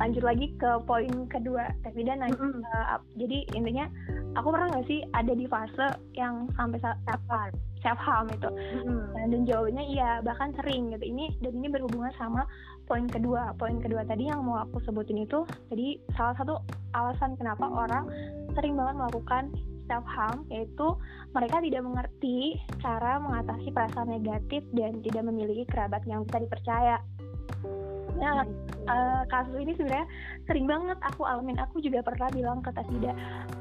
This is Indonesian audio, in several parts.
lanjut lagi ke poin kedua tapi dan mm -hmm. uh, jadi intinya aku pernah nggak sih ada di fase yang sampai self harm self harm itu mm-hmm. dan jawabannya iya bahkan sering gitu ini dan ini berhubungan sama poin kedua poin kedua tadi yang mau aku sebutin itu jadi salah satu alasan kenapa orang sering banget melakukan self harm yaitu mereka tidak mengerti cara mengatasi perasaan negatif dan tidak memiliki kerabat yang bisa dipercaya Nah, uh, kasus ini sebenarnya sering banget aku alamin. Aku juga pernah bilang ke Tafida,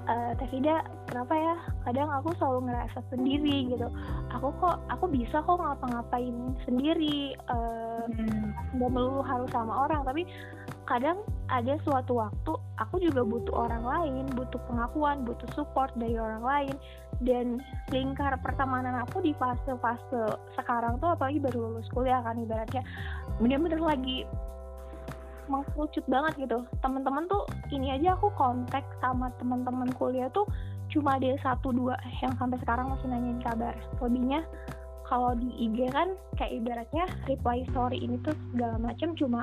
uh, Tafida, kenapa ya? Kadang aku selalu ngerasa sendiri gitu. Aku kok, aku bisa kok ngapa-ngapain sendiri. Uh, hmm. Gak melulu harus sama orang, tapi kadang ada suatu waktu aku juga butuh orang lain, butuh pengakuan, butuh support dari orang lain dan lingkar pertemanan aku di fase-fase sekarang tuh apalagi baru lulus kuliah kan ibaratnya bener-bener lagi mengkerucut banget gitu. Teman-teman tuh ini aja aku kontak sama teman-teman kuliah tuh cuma ada satu dua yang sampai sekarang masih nanyain kabar. Lebihnya kalau di IG kan kayak ibaratnya reply story ini tuh segala macam cuma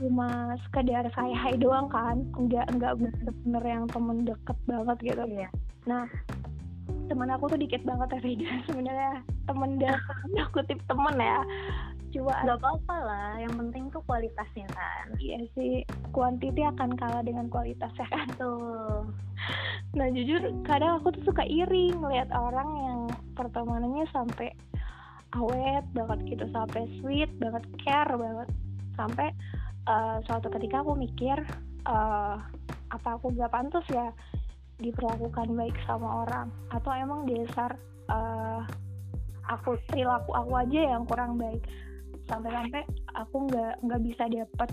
cuma sekedar saya hai doang kan. Enggak enggak bener-bener yang temen deket banget gitu. Ya nah teman aku tuh dikit banget ya Rida sebenarnya temen dah kutip temen ya. Cuma nggak apa-apa lah yang penting tuh kualitasnya kan. Iya sih kuantiti akan kalah dengan kualitas ya kan. Tuh nah jujur kadang aku tuh suka iri ngeliat orang yang pertemanannya sampai awet banget gitu sampai sweet banget care banget sampai uh, suatu ketika aku mikir uh, apa aku gak pantas ya diperlakukan baik sama orang? Atau emang dasar uh, aku perilaku aku aja yang kurang baik? Sampai-sampai aku nggak nggak bisa dapet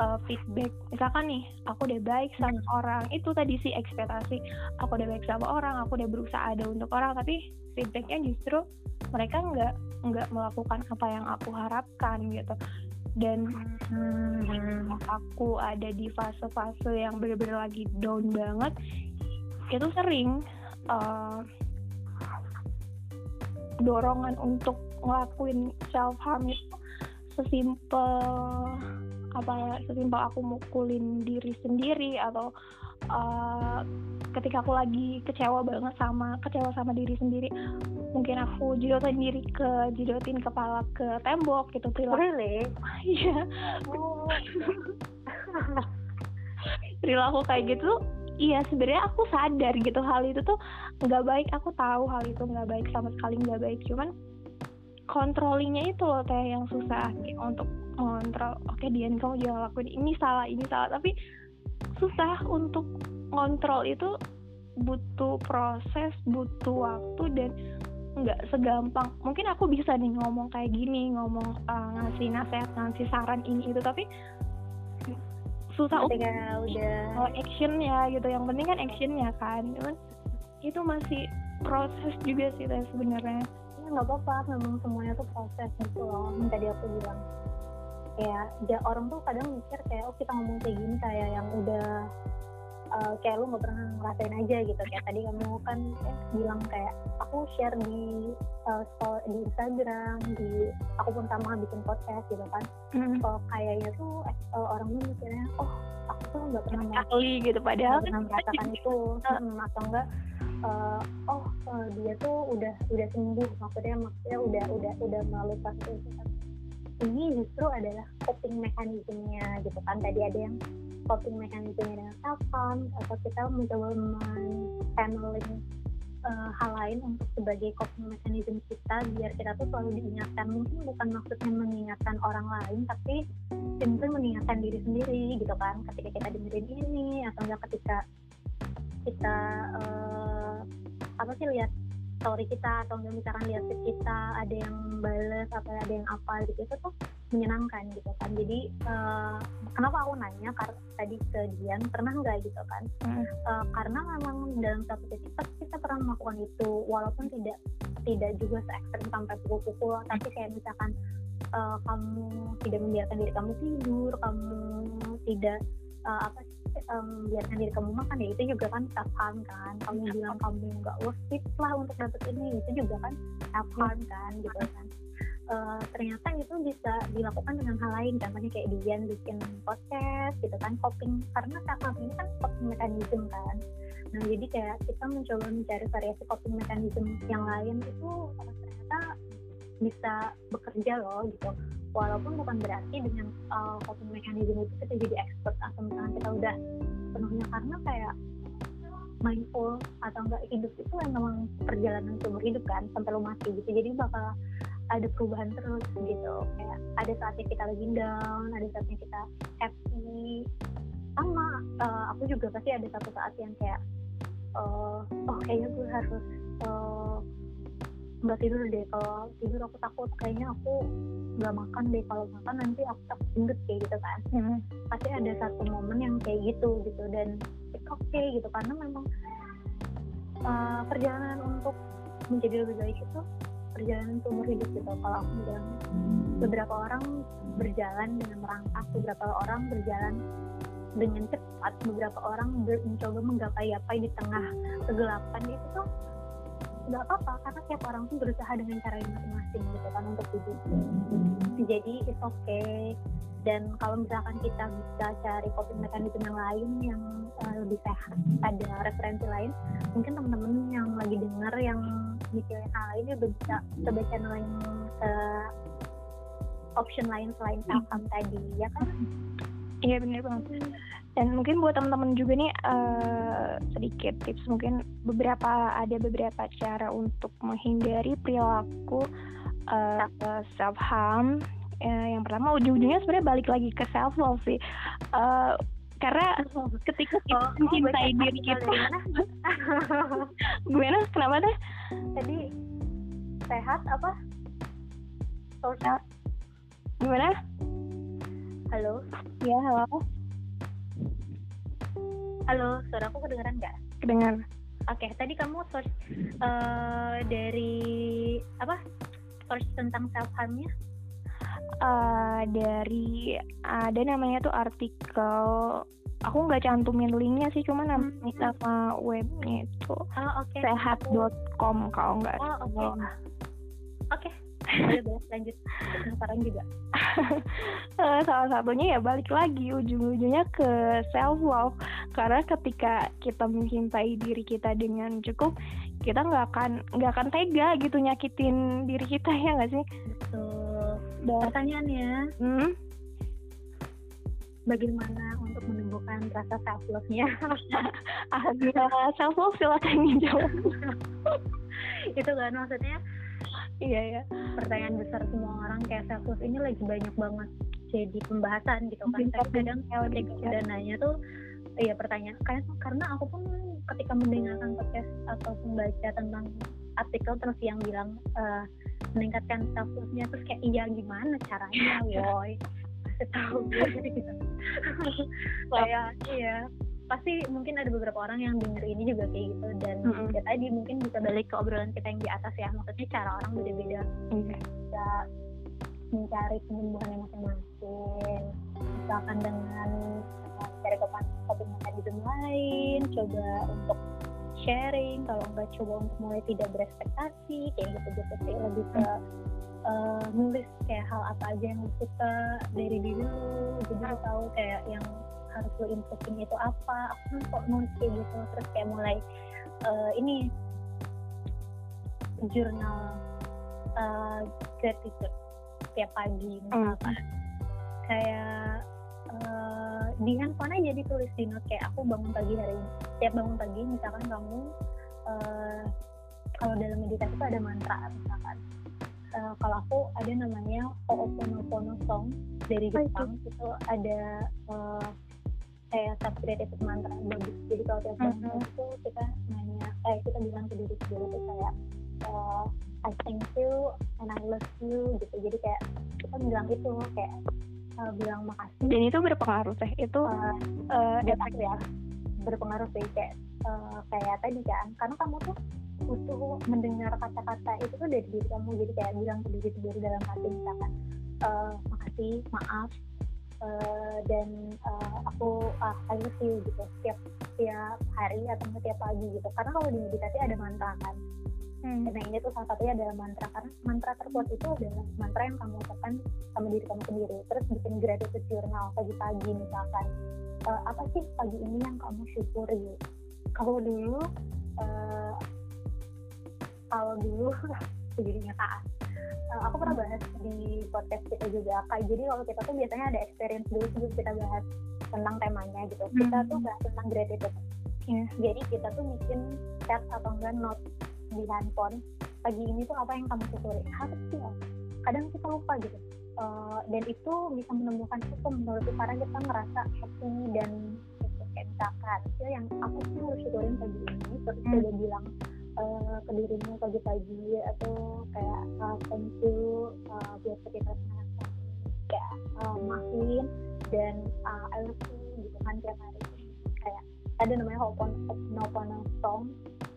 uh, feedback. Misalkan nih aku udah baik sama hmm. orang. Itu tadi sih ekspektasi. Aku udah baik sama orang aku udah berusaha ada untuk orang. Tapi feedbacknya justru mereka nggak nggak melakukan apa yang aku harapkan gitu dan hmm, aku ada di fase-fase yang bener-bener lagi down banget. Itu sering uh, dorongan untuk ngelakuin self harm itu sesimpel apa sesimpel aku mukulin diri sendiri atau uh, ketika aku lagi kecewa banget sama kecewa sama diri sendiri mungkin aku jidotin diri ke jidotin kepala ke tembok gitu perilaku. Really? iya. Oh. perilaku kayak gitu iya. sebenarnya aku sadar gitu hal itu tuh nggak baik. Aku tahu hal itu nggak baik sama sekali nggak baik. Cuman kontrolinya itu loh teh yang susah untuk mengontrol oke okay, Dian kamu jangan lakuin ini salah ini salah. Tapi susah untuk ngontrol itu butuh proses butuh waktu dan nggak segampang. Mungkin aku bisa nih ngomong kayak gini ngomong uh, ngasih nasihat ngasih saran ini itu tapi susah untuk udah oh, action ya gitu. Yang penting kan actionnya kan. Cuman itu masih proses juga sih sebenarnya. Ya nggak apa-apa. Memang semuanya tuh proses gitu loh yang tadi aku bilang kayak ya orang tuh kadang mikir kayak oh kita ngomong kayak gini kayak yang udah uh, kayak lu nggak pernah ngerasain aja gitu. Kayak tadi kamu kan eh, bilang kayak aku share di uh, di Instagram di aku pun sama bikin podcast gitu kan. Mm. kalau kayaknya tuh uh, orang tuh mikirnya oh aku tuh nggak pernah kali gitu padahal pernah merasakan itu. hmm, atau enggak uh, oh uh, dia tuh udah udah sembuh maksudnya maksudnya udah udah udah melalui proses itu ini justru adalah coping mekanismenya gitu kan. Tadi ada yang coping mekanismenya dengan harm atau kita mencoba channeling uh, hal lain untuk sebagai coping mechanism kita biar kita tuh selalu diingatkan. Mungkin bukan maksudnya mengingatkan orang lain tapi simpel mengingatkan diri sendiri gitu kan. Ketika kita dengerin ini atau enggak ketika kita uh, apa sih lihat story kita atau misalkan lihat feed kita ada yang balas atau ada yang apa gitu itu tuh menyenangkan gitu kan. Jadi uh, kenapa aku nanya? Karena tadi ke Dian pernah nggak gitu kan? Hmm. uh, karena memang dalam satu titik kita pernah melakukan itu walaupun tidak tidak juga se ekstrim sampai pukul-pukul tapi kayak misalkan uh, kamu tidak membiarkan diri kamu tidur kamu tidak uh, apa sih um, biarkan diri kamu makan ya. Itu juga kan self harm kan. Kamu ya. bilang kamu nggak worth it lah untuk dapet ini. Itu juga kan self harm kan gitu kan. Uh, ternyata itu bisa dilakukan dengan hal lain. Contohnya kayak Dian bikin podcast gitu kan. Coping. Karena self ini kan coping mekanisme kan. Nah jadi kayak kita mencoba mencari variasi coping mekanisme yang lain itu uh, ternyata bisa bekerja loh gitu walaupun bukan berarti dengan uh, coping mekanisme itu kita jadi expert atau misalnya kita udah penuhnya. Karena kayak mindful atau enggak hidup itu memang perjalanan seumur hidup kan sampai lo mati gitu. Jadi bakal ada perubahan terus gitu. Kayak ada saatnya kita lagi down ada saatnya kita happy. Sama uh, aku juga pasti ada satu saat yang kayak uh, oh kayaknya gue harus uh, nggak tidur deh. Kalau tidur aku takut kayaknya aku nggak makan deh. Kalau makan nanti aku takut gendut kayak gitu kan. Hmm. pasti ada satu momen yang kayak gitu gitu. Dan it's okay gitu. Karena memang uh, perjalanan untuk menjadi lebih baik itu perjalanan seumur hidup gitu. Kalau aku bilang beberapa orang berjalan dengan merangkak beberapa orang berjalan dengan cepat beberapa orang mencoba menggapai-gapai di tengah kegelapan itu tuh nggak apa-apa karena tiap orang tuh berusaha dengan cara yang masing-masing gitu kan untuk hidup. Jadi it's okay. Dan kalau misalkan kita bisa cari coping mechanism yang lain yang uh, lebih sehat ada referensi lain mungkin teman-teman yang lagi dengar yang mikirin hal lain ya bisa coba channel yang uh, option lain selain saham tadi ya kan? Iya benar banget dan mungkin buat teman-teman juga nih uh, sedikit tips mungkin beberapa ada beberapa cara untuk menghindari perilaku uh, self harm uh, yang pertama ujung-ujungnya sebenarnya balik lagi ke self love sih. Uh, karena ketika kita oh, mencintai oh, diri kita. Gimana? Kenapa deh tadi sehat apa? Source gimana? Halo? Ya halo Halo, suara aku kedengeran nggak? Kedengar. Oke, okay, tadi kamu source uh, dari apa? Source tentang self harmnya? Uh, dari ada namanya tuh artikel. Aku nggak cantumin linknya sih, cuma namanya hmm. sama webnya itu oh, okay. sehat.com kalau nggak. Oh, oke. Okay. Oke. Okay boleh boleh lanjut. Penasaran juga. Eh, salah satunya ya balik lagi ujung-ujungnya ke self love karena ketika kita mencintai diri kita dengan cukup kita nggak akan nggak akan tega gitu nyakitin diri kita ya nggak sih? Betul. Dan, pertanyaannya hmm? bagaimana untuk menumbuhkan rasa self love nya ah self love silakan dijawab itu kan maksudnya iya ya pertanyaan besar semua orang kayak self love ini lagi banyak banget jadi pembahasan gitu kan. Tapi kadang ketika udah nanya tuh iya pertanyaan kayak karena aku pun ketika mendengarkan podcast atau membaca tentang artikel terus yang bilang uh, meningkatkan self love-nya terus kayak iya gimana caranya woi? Kasih tahu. Gitu kayak iya pasti mungkin ada beberapa orang yang denger ini juga kayak gitu. Dan mm-hmm. ya tadi mungkin bisa balik ke obrolan kita yang di atas ya. Maksudnya cara orang beda-beda. Mm-hmm. bisa mencari penyembuhannya masing-masing. Misalkan dengan cari topik mekanisme lain coba untuk sharing. Kalau nggak coba untuk mulai tidak berekspektasi kayak gitu gitu sih. Lebih ke uh, nulis kayak hal apa aja yang suka dari diri lu jadi lu tahu kayak yang harus lo improving itu apa aku kan kok nulis kayak gitu. Terus kayak mulai uh, ini jurnal uh, gratitude tiap pagi misalkan mm. kayak uh, di handphone aja ditulis di note kayak aku bangun pagi hari ini. Tiap bangun pagi misalkan kamu uh, kalau dalam meditasi itu ada mantra misalkan. Uh, kalau aku ada namanya Ho'oponopono Song dari Jepang oh, itu. itu ada uh, kayak subscribe mantra bagus jadi kalau tiap bangun mm-hmm. itu kita nanya eh kita bilang ke diri sendiri itu kayak uh, I thank you and I love you gitu. Jadi kayak kita bilang itu kayak uh, bilang makasih. Dan itu berpengaruh teh itu uh, uh, efek ya berpengaruh sih kayak uh, kayak tadi kan karena kamu tuh butuh mendengar kata-kata itu tuh dari diri kamu. Jadi kayak bilang ke diri sendiri dalam hati misalkan uh, makasih maaf uh, dan uh, aku uh, I love you gitu setiap setiap hari atau setiap pagi gitu. Karena kalau di meditasi ada mantra kan. Hmm. nah ini tuh salah satunya adalah mantra. Karena mantra terkuat itu adalah mantra yang kamu ucapkan sama diri kamu sendiri. Terus bikin gratitude journal pagi-pagi misalkan. Uh, apa sih pagi ini yang kamu syukuri? Kalau dulu uh, kalau dulu sejadinya taat uh, aku pernah bahas di podcast kita juga kayak jadi kalau kita tuh biasanya ada experience dulu sebelum kita bahas tentang temanya gitu hmm. kita tuh bahas tentang gratitude yeah. jadi kita tuh bikin chat atau enggak note di handphone pagi ini tuh apa yang kamu syukuri harus ya kadang kita lupa gitu uh, dan itu bisa menemukan itu menurut karena kita ngerasa happy dan itu kayak misalkan ya yang aku sih harus syukurin pagi ini terus hmm. udah bilang uh, ke pagi-pagi atau kayak uh, thank you uh, buat maafin dan uh, I love you gitu kan tiap hari. Kayak ada namanya Ho'oponopono song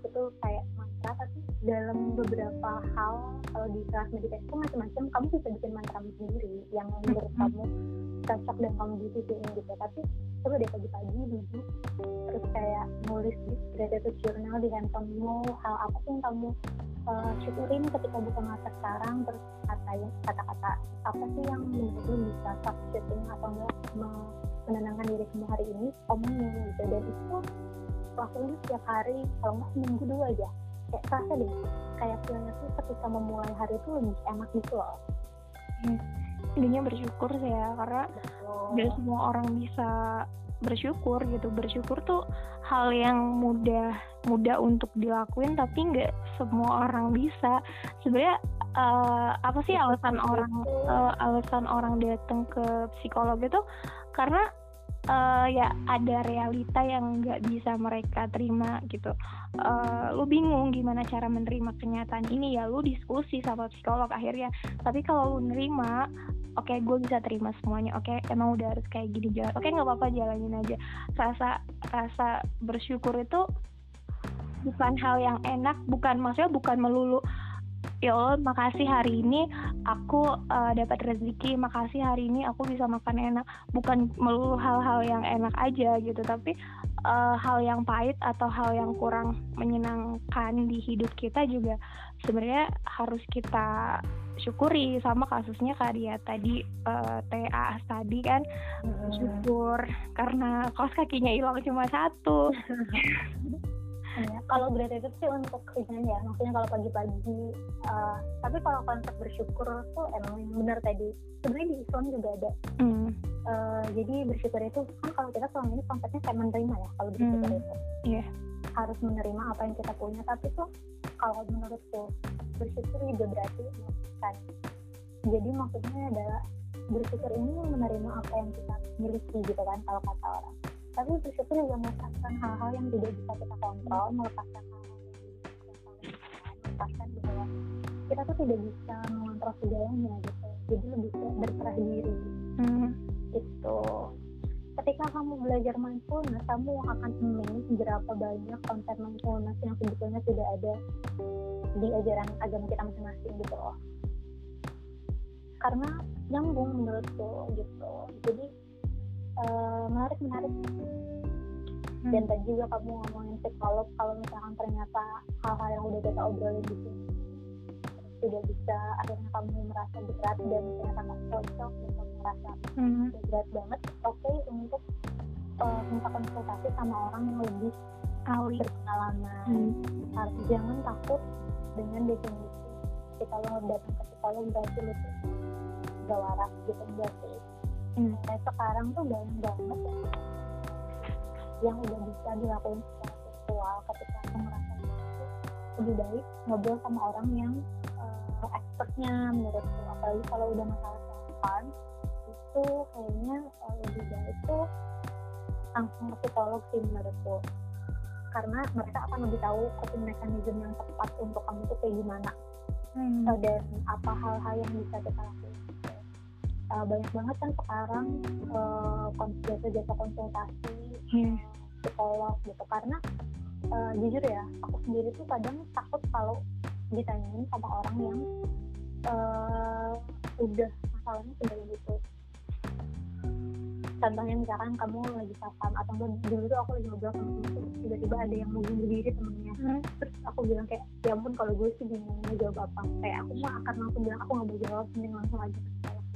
itu kayak mantra tapi dalam beberapa hal kalau di kelas meditasi itu macam-macam kamu bisa bikin mantra sendiri yang menurut kamu cocok dan kamu butuhin gitu. Tapi coba deh pagi-pagi duduk terus kayak nulis di gratitude journal di handphonemu hal apa sih yang kamu uh, syukurin ketika buka mata sekarang terus katain kata-kata apa sih yang menurut bisa substituting atau enggak menenangkan diri kamu hari ini omongin gitu dan itu lakuin setiap hari kalau nggak seminggu dulu aja kayak kerasa deh kayak feelnya tuh ketika memulai hari itu lebih enak gitu loh. Hmm. intinya bersyukur sih ya karena tidak semua orang bisa bersyukur gitu. Bersyukur tuh hal yang mudah mudah untuk dilakuin tapi nggak semua orang bisa. Sebenarnya uh, apa sih alasan orang uh, alasan orang datang ke psikolog itu? Karena uh, ya ada realita yang nggak bisa mereka terima gitu. Uh, lu bingung gimana cara menerima kenyataan ini ya lu diskusi sama psikolog akhirnya. Tapi kalau lu nerima oke okay, gue bisa terima semuanya. Oke okay, emang udah harus kayak gini jalan. Oke okay, nggak apa-apa jalanin aja. Rasa rasa bersyukur itu bukan hal yang enak bukan maksudnya bukan melulu ya Allah makasih hari ini aku uh, dapat rezeki. Makasih hari ini aku bisa makan enak. Bukan melulu hal-hal yang enak aja gitu tapi uh, hal yang pahit atau hal yang kurang menyenangkan di hidup kita juga sebenarnya harus kita syukuri sama kasusnya kak dia tadi uh, eh, TA tadi kan. Hmm. syukur karena kaos kakinya hilang cuma satu ya. kalau gratitude sih untuk ringan ya maksudnya kalau pagi-pagi uh, tapi kalau konsep bersyukur tuh emang benar tadi sebenarnya di Islam juga ada mm. uh, jadi bersyukur itu kan kalau kita selama ini konsepnya kayak menerima ya kalau bersyukur mm. itu yeah. harus menerima apa yang kita punya tapi tuh kalau menurutku bersyukur juga berarti kan jadi maksudnya adalah bersyukur ini menerima apa yang kita miliki gitu kan kalau kata orang tapi bersyukur juga melepaskan hal-hal yang tidak bisa kita kontrol melepaskan hal-hal yang bisa melepaskan bahwa kita tuh tidak bisa mengontrol segalanya gitu. Jadi lebih berserah diri. Hmm. itu ketika kamu belajar mindfulness kamu akan amazed berapa banyak konten mindfulness yang sebetulnya sudah ada di ajaran agama kita masing-masing gitu loh. Karena nyambung menurutku gitu. Jadi uh, menarik menarik hmm. dan tadi juga kamu ngomongin psikolog kalau misalkan ternyata hal-hal yang udah kita obrolin di sini tidak bisa akhirnya kamu merasa berat dan ternyata nggak cocok gitu merasa hmm. berat banget oke okay untuk uh, minta konsultasi sama orang yang lebih ahli berpengalaman hmm. harus jangan takut dengan definisi kita lo datang ke psikolog berarti lu gak waras gitu enggak nah, sekarang tuh banyak banget ya, yang udah bisa dilakukan secara virtual ketika aku merasa lebih baik ngobrol sama orang yang uh, expertnya menurutku. Apalagi kalau udah masalah kesehatan itu kayaknya uh, lebih baik tuh langsung ke psikolog sih menurutku. Karena mereka akan lebih tahu coping mechanism yang tepat untuk kamu tuh kayak gimana. Hmm. uh, dan apa hal-hal yang bisa kita lakukan uh, banyak banget kan sekarang uh, jasa-jasa konsultasi hmm. psikolog gitu. Karena uh, jujur ya aku sendiri tuh kadang takut kalau ditanyain sama orang yang uh, udah masalahnya sudah gitu. Contohnya misalkan kamu lagi saham atau enggak dulu tuh aku lagi ngobrol sama temen tiba-tiba ada yang mau bunuh diri temennya. Hmm. terus aku bilang kayak ya ampun kalau gue sih bingung mau jawab apa? Kayak aku mah akan langsung bilang aku nggak mau jawab mending langsung aja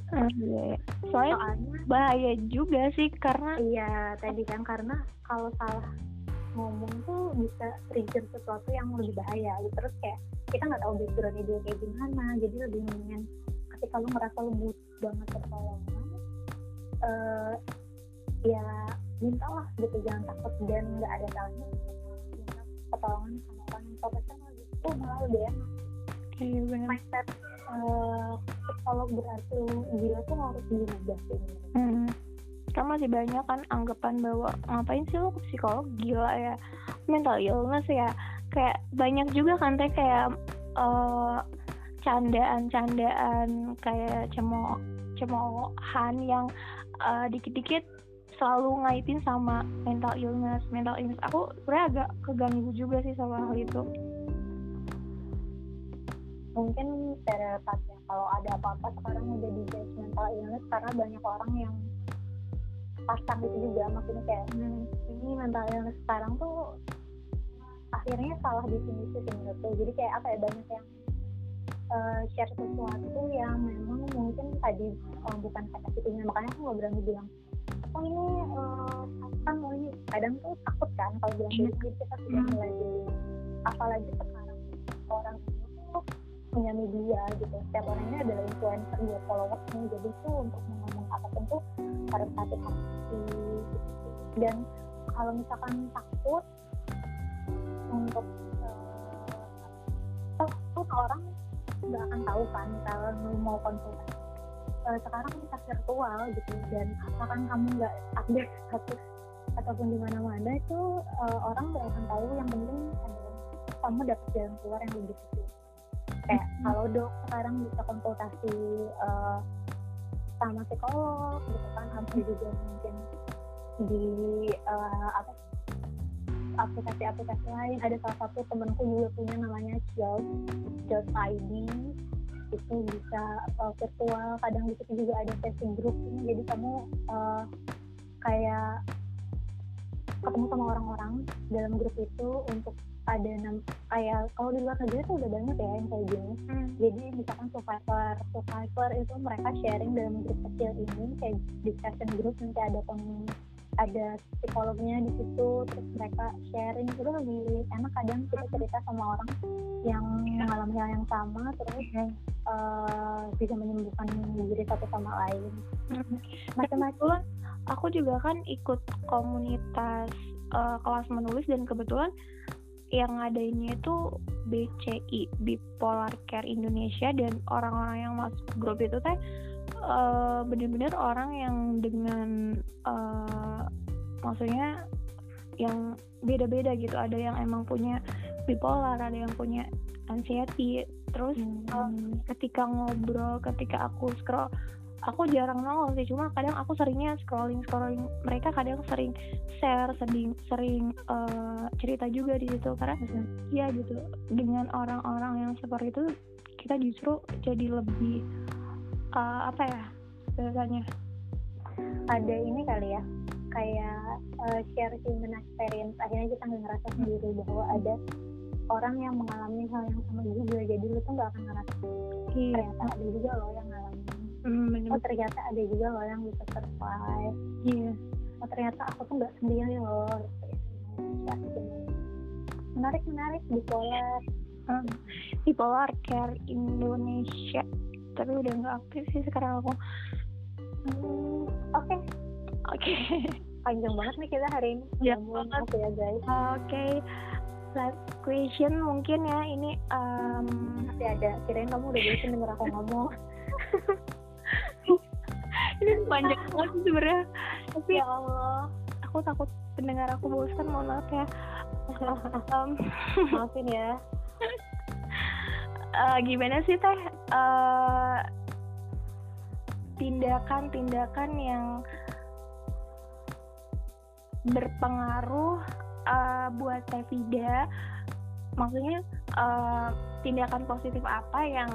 Uh, iya. Soalnya, Soalnya bahaya juga sih karena iya tadi kan karena kalau salah ngomong tuh bisa trigger sesuatu yang lebih bahaya gitu. terus kayak kita nggak tahu backgroundnya dia kayak gimana jadi lebih mendingan ketika lu ngerasa lu butuh banget pertolongan uh, ya mintalah gitu jangan takut dan nggak ada salahnya minta pertolongan sama orang yang profesional gitu malah lebih enak iya benar uh, kalau berarti gila tuh harus dirubah ini hmm. kan masih banyak kan anggapan bahwa ngapain sih lo ke psikolog? Gila ya. Mental illness ya. Kayak banyak juga kan teh kayak uh, candaan-candaan kayak cemo cemoohan yang uh, dikit-dikit selalu ngaitin sama mental illness mental illness. Aku sebenarnya agak keganggu juga sih sama hal itu mungkin stereotipnya kalau ada apa-apa sekarang udah di mental illness karena banyak orang yang pasang itu juga. Maksudnya kayak hmm, ini mental illness sekarang tuh akhirnya salah definisi sih menurutku jadi kayak apa ya banyak yang uh, share sesuatu yang memang mungkin tadi uh, bukan kapasitinya makanya aku nggak berani bilang oh ini uh, kan oh ini. Kadang tuh takut kan kalau bilang gitu jadi kita sudah mulai apalagi sekarang orang punya media gitu. Setiap orang ini adalah influencer dia followersnya. Jadi tuh untuk ngomong apa pun tuh harus hati-hati gitu. dan kalau misalkan takut untuk uh, tuh orang nggak akan tahu kan kalau mau konsultasi. Uh, sekarang kita virtual gitu dan asalkan kamu nggak update satu ataupun di mana-mana itu uh, orang nggak akan tahu. Yang penting adalah kamu dapat jalan keluar yang lebih kecil kayak kalau dok sekarang bisa konsultasi uh, sama psikolog gitu kan hampir juga mungkin di uh, apa aplikasi-aplikasi lain. Ada salah satu temenku juga punya namanya Just Just ID itu bisa uh, virtual. Kadang di situ juga ada sesi grup jadi kamu uh, kayak ketemu sama orang-orang dalam grup itu untuk ada enam kayak kalau di luar negeri itu udah banyak ya yang kayak gini. Hmm. jadi misalkan survivor survivor itu mereka sharing dalam grup kecil ini kayak discussion group nanti ada komunitas ada psikolognya di situ terus mereka sharing itu lebih enak kadang kita cerita sama orang yang mengalami hal yang sama terus uh, bisa menyembuhkan diri satu sama lain. Macam-macam aku juga kan ikut komunitas uh, kelas menulis dan kebetulan yang ngadainnya itu BCI Bipolar Care Indonesia dan orang-orang yang masuk grup itu teh uh, bener-bener orang yang dengan uh, maksudnya yang beda-beda gitu ada yang emang punya bipolar ada yang punya anxiety terus hmm. uh, ketika ngobrol ketika aku scroll aku jarang nongol sih cuma kadang aku seringnya scrolling scrolling. Mereka kadang sering share sering sering uh, cerita juga di situ. Karena ya gitu dengan orang-orang yang seperti itu kita justru jadi lebih uh, apa ya biasanya. Ada ini kali ya kayak uh, share human experience. Akhirnya kita ngerasa sendiri bahwa ada orang yang mengalami hal yang sama juga. Jadi lu tuh nggak akan ngerasa iya. ternyata ada juga loh yang ngalamin mm, oh ternyata ada juga loh yang bisa survive. Iya. Oh ternyata aku tuh nggak sendiri loh menarik menarik bipolar um, bipolar care Indonesia. Tapi udah nggak aktif sih sekarang aku. Hmm, oke. Okay. oke. Okay. panjang banget nih kita hari ini. Ya banget ya guys. Oke. Okay. last question mungkin ya. Ini um, masih ada. Kirain kamu udah bosan denger aku ngomong ini panjang banget sebenarnya. Tapi ya Allah. Aku takut pendengar aku bosan mohon maaf ya. Um, maafin ya. Uh, gimana sih teh? Uh, tindakan-tindakan yang berpengaruh uh, buat Teh Vida? Maksudnya uh, tindakan positif apa yang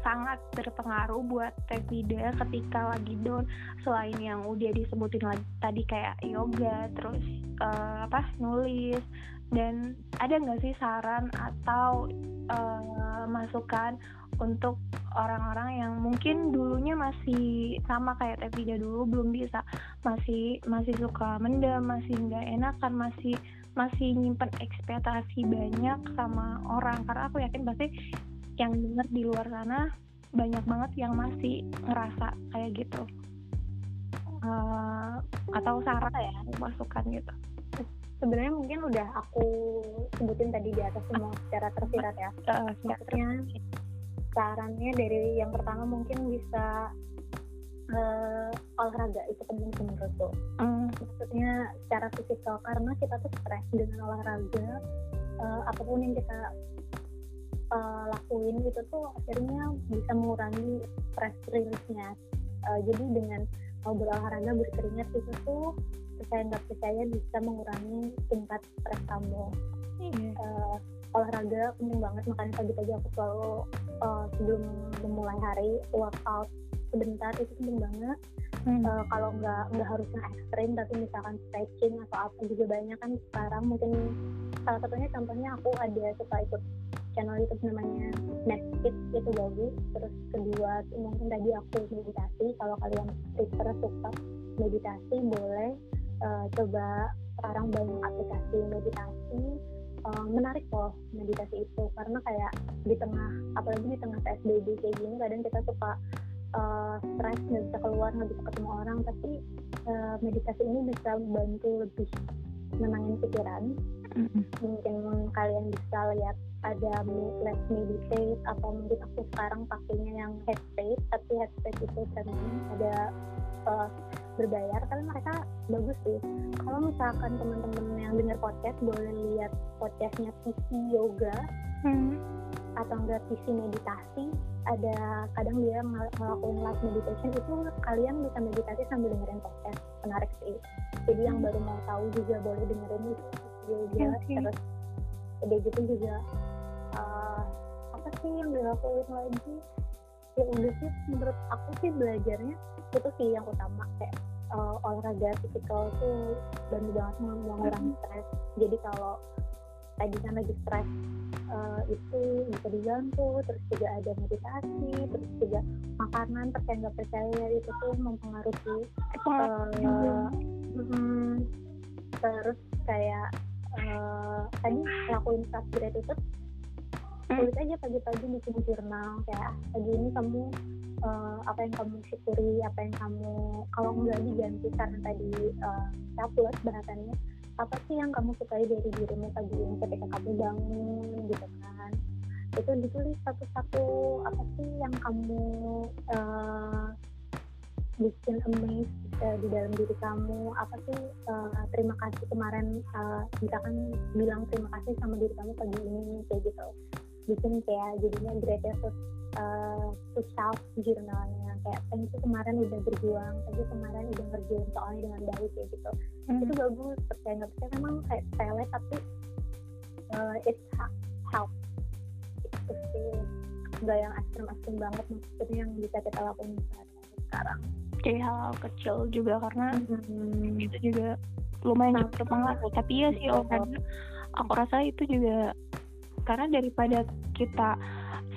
sangat berpengaruh buat Tevida ketika lagi down? Selain yang udah disebutin lagi tadi kayak yoga terus uh, apa nulis. Dan ada nggak sih saran atau uh, masukan untuk orang-orang yang mungkin dulunya masih sama kayak Tevida dulu belum bisa masih masih suka mendem masih nggak enakan masih masih nyimpen ekspektasi banyak sama orang. Karena aku yakin pasti yang denger di luar sana banyak banget yang masih ngerasa kayak gitu. Uh, atau saran ya masukan gitu. Sebenarnya mungkin udah aku sebutin tadi di atas semua secara tersirat ya. Uh, maksudnya sarannya dari yang pertama mungkin bisa uh, olahraga itu penting sih menurutku mm. maksudnya secara fisikal karena kita tuh stres dengan olahraga uh, apa pun yang kita uh, lakuin itu tuh akhirnya bisa mengurangi stress release-nya uh, jadi dengan mau berolahraga berkeringat itu tuh percaya nggak percaya bisa mengurangi tingkat stres kamu mm. uh, olahraga penting banget makanya pagi-pagi aku selalu uh, sebelum memulai hari workout sebentar itu penting banget. Hmm. uh, kalau nggak nggak harus yang ekstrim tapi misalkan stretching atau apa juga banyak kan sekarang. Mungkin salah satunya contohnya aku ada suka ikut channel YouTube namanya Netflix itu bagus. Terus kedua mungkin tadi aku meditasi. Kalau kalian prefer suka meditasi boleh uh, coba sekarang banyak aplikasi meditasi. Uh, menarik loh meditasi itu. Karena kayak di tengah apalagi di tengah PSBB kayak gini kadang kita suka uh, stres nggak bisa keluar nggak bisa ketemu orang tapi uh, meditasi ini bisa membantu lebih menangin pikiran mm-hmm. mungkin kalian bisa lihat ada let's meditate atau mungkin aku sekarang pakainya yang headspace tapi headspace itu premium ada uh, berbayar tapi mereka bagus sih kalau misalkan teman-teman yang dengar podcast boleh lihat podcastnya PC Yoga hmm. Atau enggak PC Meditasi ada kadang dia ngelakuin live meditation itu kalian bisa meditasi sambil dengerin podcast. Menarik sih. Jadi yang baru mau tahu juga boleh dengerin itu. Yoga okay. terus udah gitu juga uh, apa sih yang dilakuin lagi? Ya udah sih menurut aku sih belajarnya itu sih yang utama. Kayak uh, olahraga fisikal tuh bantu banget mengurangi stres. Jadi kalau tadi kan lagi stres uh, itu bisa dibantu terus juga ada meditasi terus juga makanan percaya nggak percaya itu tuh mempengaruhi uh, mm, terus kayak uh, tadi lakuin self gratitude. Hmm. tulis aja pagi-pagi bikin jurnal kayak pagi ini kamu uh, apa yang kamu syukuri apa yang kamu kalau nggak diganti karena tadi uh, love bahasannya apa sih yang kamu sukai dari dirimu pagi ini ketika kamu bangun gitu kan? Itu ditulis satu-satu apa sih yang kamu uh, bikin amazed uh, di dalam diri kamu? Apa sih uh, terima kasih kemarin uh, misalkan bilang terima kasih sama diri kamu pagi ini kayak gitu bikin kayak jadinya gratitude uh, to self jurnalnya. Kayak thank you kemarin udah berjuang thank you kemarin udah ngerjain soalnya dengan baik kayak gitu. Hmm. itu bagus percaya nggak percaya memang kayak sepele tapi uh, it's help itu sih. Nggak yang ekstrim-ekstrim banget maksudnya yang bisa kita lakukan sekarang. Kayak hal-hal kecil juga karena hmm. itu juga lumayan nah, berpengaruh tapi ya sih olahraga aku rasa itu juga karena daripada kita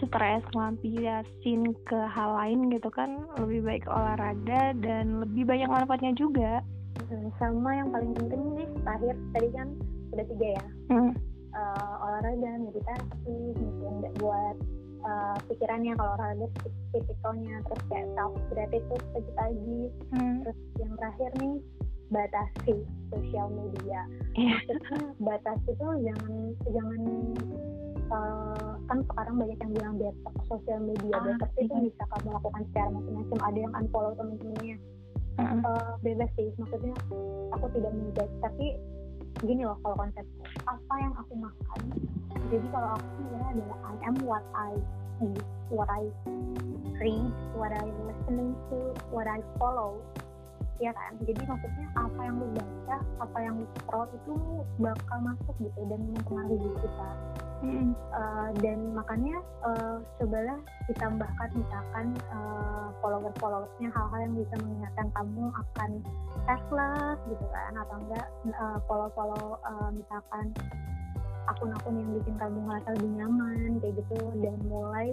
stres ngelampiasin ke hal lain gitu kan lebih baik olahraga dan lebih banyak manfaatnya juga hmm, sama yang paling penting nih terakhir tadi kan udah tiga ya hmm. uh, olahraga meditasi mungkin buat uh, pikirannya kalau olahraga fisikalnya terus kayak self gratitude pagi-pagi hmm. terus yang terakhir nih batasi sosial media. Yeah. maksudnya batasi tuh jangan jangan uh, kan sekarang banyak yang bilang detox sosial media. Ah, detox itu iya. bisa kamu lakukan secara macam-macam. Ada yang unfollow temen-temennya. Uh -uh. uh, bebas sih. Maksudnya aku tidak menjudge. Tapi gini loh kalau konsep apa yang aku makan. Jadi kalau aku sebenarnya adalah I am what I eat what I read what I listening to what I follow ya kan? Jadi maksudnya apa yang lu baca apa yang lu scroll itu bakal masuk gitu dan mempengaruhi kita. Mm. uh, dan makanya uh, cobalah ditambahkan misalkan uh, follower followersnya hal-hal yang bisa mengingatkan kamu akan selfless gitu kan? Atau enggak uh, follow follow uh, misalkan akun-akun yang bikin kamu ngerasa lebih nyaman kayak gitu dan mulai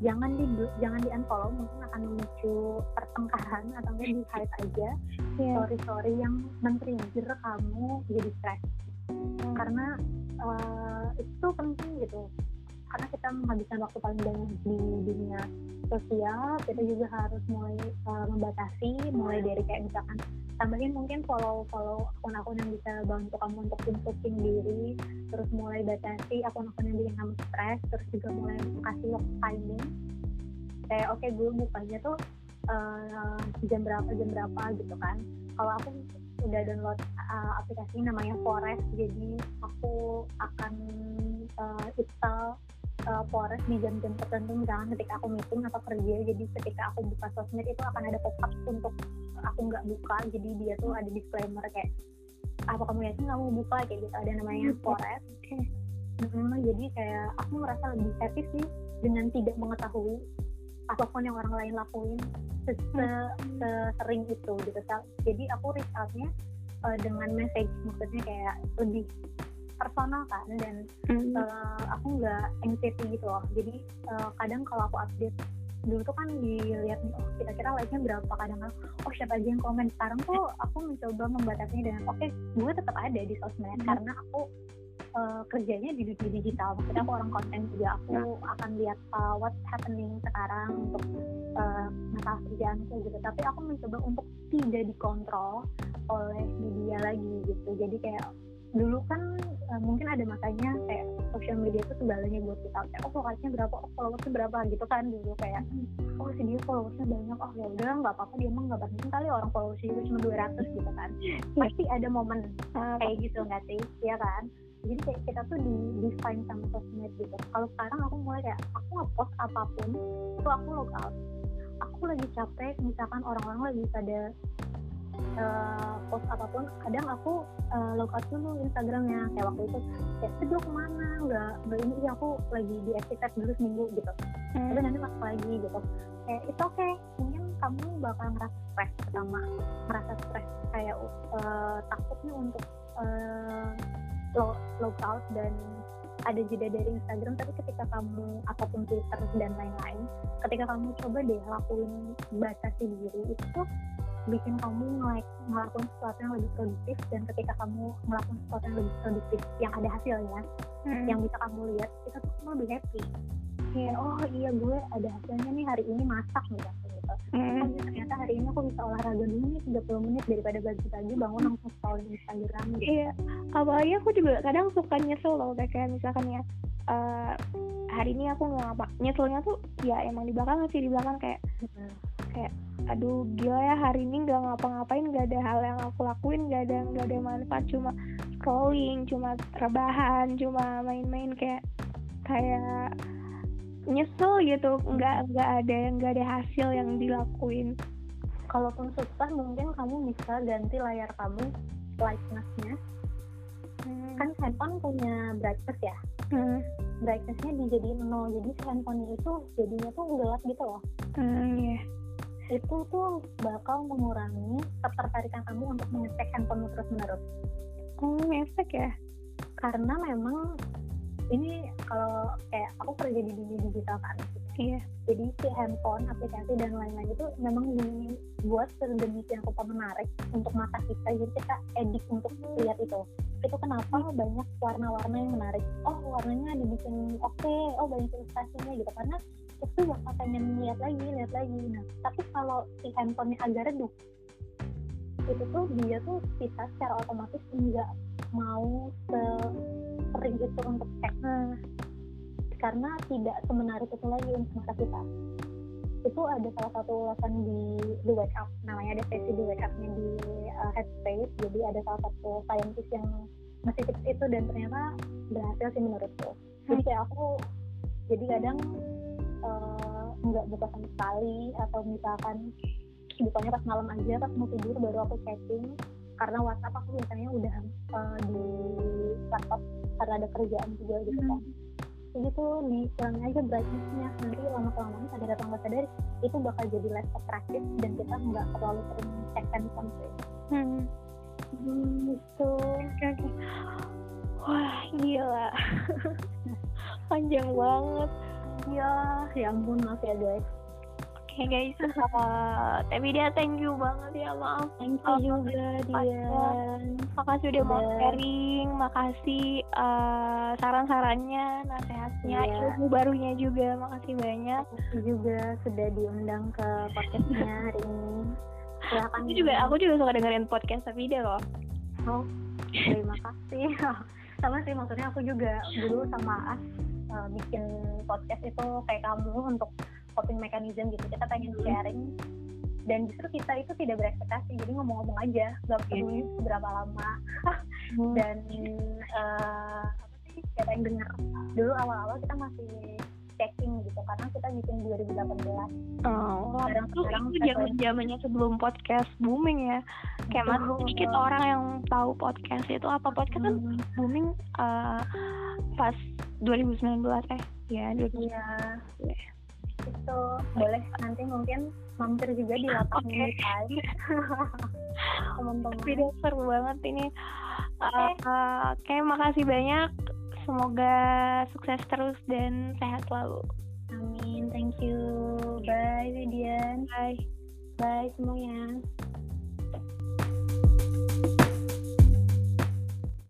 jangan di jangan di unfollow mungkin akan memicu pertengkaran atau enggak di hide aja yeah. story story yang men-trigger kamu jadi stres hmm. karena uh, itu penting gitu karena kita menghabiskan waktu paling banyak di dunia sosial kita juga harus mulai uh, membatasi mulai dari kayak misalkan tambahin mungkin follow follow akun-akun yang bisa bantu kamu untuk improving diri terus mulai batasi akun-akun yang bikin kamu stres terus juga mulai kasih waktu timing. Kayak oke okay, gue bukanya tuh uh, jam berapa jam berapa gitu kan. Kalau aku udah download uh, aplikasi namanya Forest jadi aku akan uh, install uh, Forest di jam-jam tertentu misalnya ketika aku meeting atau kerja jadi ketika aku buka sosmed itu akan ada pop-up untuk aku nggak buka jadi dia tuh ada disclaimer kayak apa kamu yakin kamu buka kayak gitu ada namanya hmm. Forest okay. hmm, jadi kayak aku merasa lebih happy sih dengan tidak mengetahui apa pun yang orang lain lakuin hmm. sering itu gitu jadi aku reach outnya uh, dengan message maksudnya kayak lebih personal kan dan mm. uh, aku nggak anxiety gitu loh. Jadi uh, kadang kalau aku update dulu tuh kan dilihat nih oh kira-kira like-nya berapa kadang kan oh siapa aja yang komen. Sekarang tuh aku mencoba membatasinya dengan oke okay, gue tetap ada di sosmed mm. karena aku uh, kerjanya di dunia digital. Maksudnya aku orang konten juga. Aku akan lihat uh, what's happening sekarang untuk uh, masalah kerjaanku gitu. Tapi aku mencoba untuk tidak dikontrol oleh media lagi gitu. Jadi kayak dulu kan uh, mungkin ada masanya kayak sosial media itu segalanya buat kita kayak oh followersnya berapa? Oh followersnya berapa? Gitu kan dulu kayak oh si dia followersnya banyak. Oh ya udah nggak apa-apa dia emang nggak penting kali orang followersnya juga cuma 200 gitu kan. Pasti ada momen uh, kayak gitu nggak sih? Ya kan? Jadi kayak kita tuh di define sama sosmed gitu. Kalau sekarang aku mulai kayak aku ngepost apa pun itu aku out aku lagi capek misalkan orang-orang lagi pada uh, post apa pun kadang aku uh, log out dulu Instagramnya. Kayak waktu itu kayak itu ke mana? Nggak nggak ini sih aku lagi di aktivitas dulu seminggu gitu. Hmm. tapi nanti masuk lagi gitu. Kayak itu oke okay. mungkin kamu bakal ngerasa stres pertama. Merasa stres kayak uh, takutnya untuk uh, log out dan ada jeda dari Instagram. Tapi ketika kamu ataupun Twitter dan lain-lain ketika kamu coba deh lakuin batasi diri itu bikin kamu ngelakuin sesuatu yang lebih produktif dan ketika kamu melakukan sesuatu yang lebih produktif yang ada hasilnya hmm. yang bisa kamu lihat itu tuh kamu lebih happy kayak oh iya gue ada hasilnya nih hari ini masak misalnya gitu hmm. oh, ternyata hari ini aku bisa olahraga dulu nih 30 menit daripada pagi-pagi bangun langsung scroll di Instagram gitu. iya apalagi aku juga kadang suka nyesel loh kayak misalkan ya uh, hari ini aku nggak ngapa nyeselnya tuh ya emang di belakang sih di belakang kayak hmm. Kayak aduh gila ya hari ini nggak ngapa-ngapain nggak ada hal yang aku lakuin nggak ada nggak ada manfaat cuma scrolling cuma rebahan cuma main-main kayak kayak nyesel gitu nggak nggak ada yang nggak ada hasil yang dilakuin. Kalaupun susah mungkin kamu bisa ganti layar kamu brightnessnya hmm. kan handphone punya brightness ya? Hmm. brightnessnya dijadiin nol jadi handphone itu jadinya tuh gelap gitu loh. Hmm, yeah itu tuh bakal mengurangi ketertarikan kamu untuk mengecek handphone terus menerus. Oh, ngecek ya? Karena memang ini kalau kayak aku kerja di dunia digital kan. Iya. Jadi si handphone, aplikasi dan lain-lain itu memang dibuat sedemikian rupa menarik untuk mata kita. Jadi kita edik untuk lihat itu. Itu kenapa banyak warna-warna yang menarik. Oh warnanya dibikin oke, okay. oh banyak ilustrasinya gitu. Karena itu bakal pengen lihat lagi lihat lagi. Nah tapi kalau si handphonenya agak redup itu tuh dia tuh bisa secara otomatis nggak mau sering itu untuk cek. Nah, karena tidak semenarik itu lagi untuk mata kita. Itu ada salah satu ulasan di The Wake Up. Namanya ada sesi The Wake Up-nya di uh, Headspace. Jadi ada salah satu scientist yang ngasih tips itu dan ternyata berhasil sih menurutku. Jadi kayak aku jadi kadang Nggak uh, buka sama sekali atau misalkan bukanya pas malam aja pas mau tidur baru aku checking karena WhatsApp aku biasanya udah uh, di laptop karena ada kerjaan juga gitu kan hmm. gitu dikurangin aja brightnessnya nanti lama kelamaan sadar atau nggak sadar itu bakal jadi less attractive dan kita nggak terlalu sering check handphone sih hmm. hmm gitu okay. wah gila panjang banget ya ya ampun maaf ya guys Oke okay, guys, uh, tapi dia thank you banget ya maaf. Thank you uh, juga dia. Makasih udah mau sharing, makasih uh, saran-sarannya, nasihatnya, yeah. ilmu barunya juga, makasih banyak. Makasih juga sudah diundang ke podcastnya hari ini. Silakan. Aku juga, aku juga suka dengerin podcast tapi dia loh. Oh, terima kasih. sama sih maksudnya aku juga dulu sama As uh, bikin podcast itu kayak kamu untuk coping mechanism gitu. Kita pengen hmm. sharing. Dan justru kita itu tidak berekspektasi. Jadi ngomong-ngomong aja nggak peduli yeah. berapa lama. Hmm. dan uh, apa sih kayak yang dengar dulu awal-awal kita masih checking gitu karena kita bikin 2018 oh sekarang itu, itu zaman zamannya sebelum podcast booming ya. Kayak masih sedikit orang yang tahu podcast itu apa. Podcast kan hmm. booming uh, pas 2019 eh. Ya 2019 iya. Itu boleh nanti mungkin mampir juga di lapak okay. teman-teman. Video seru banget ini. Oke. Okay. uh, makasih banyak. Semoga sukses terus dan sehat selalu. Amin. Thank you. Bye Vidian bye. Bye semuanya